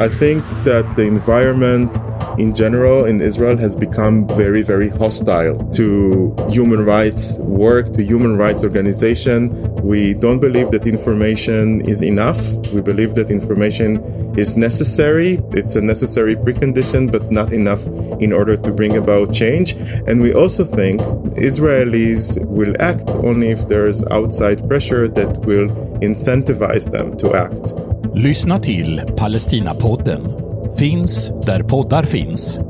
I think that the environment in general in Israel has become very, very hostile to human rights work, to human rights organization. We don't believe that information is enough. We believe that information is necessary. It's a necessary precondition, but not enough in order to bring about change. And we also think Israelis will act only if there's outside pressure that will incentivize them to act. Lyssna till Palestinapodden. Finns där poddar finns.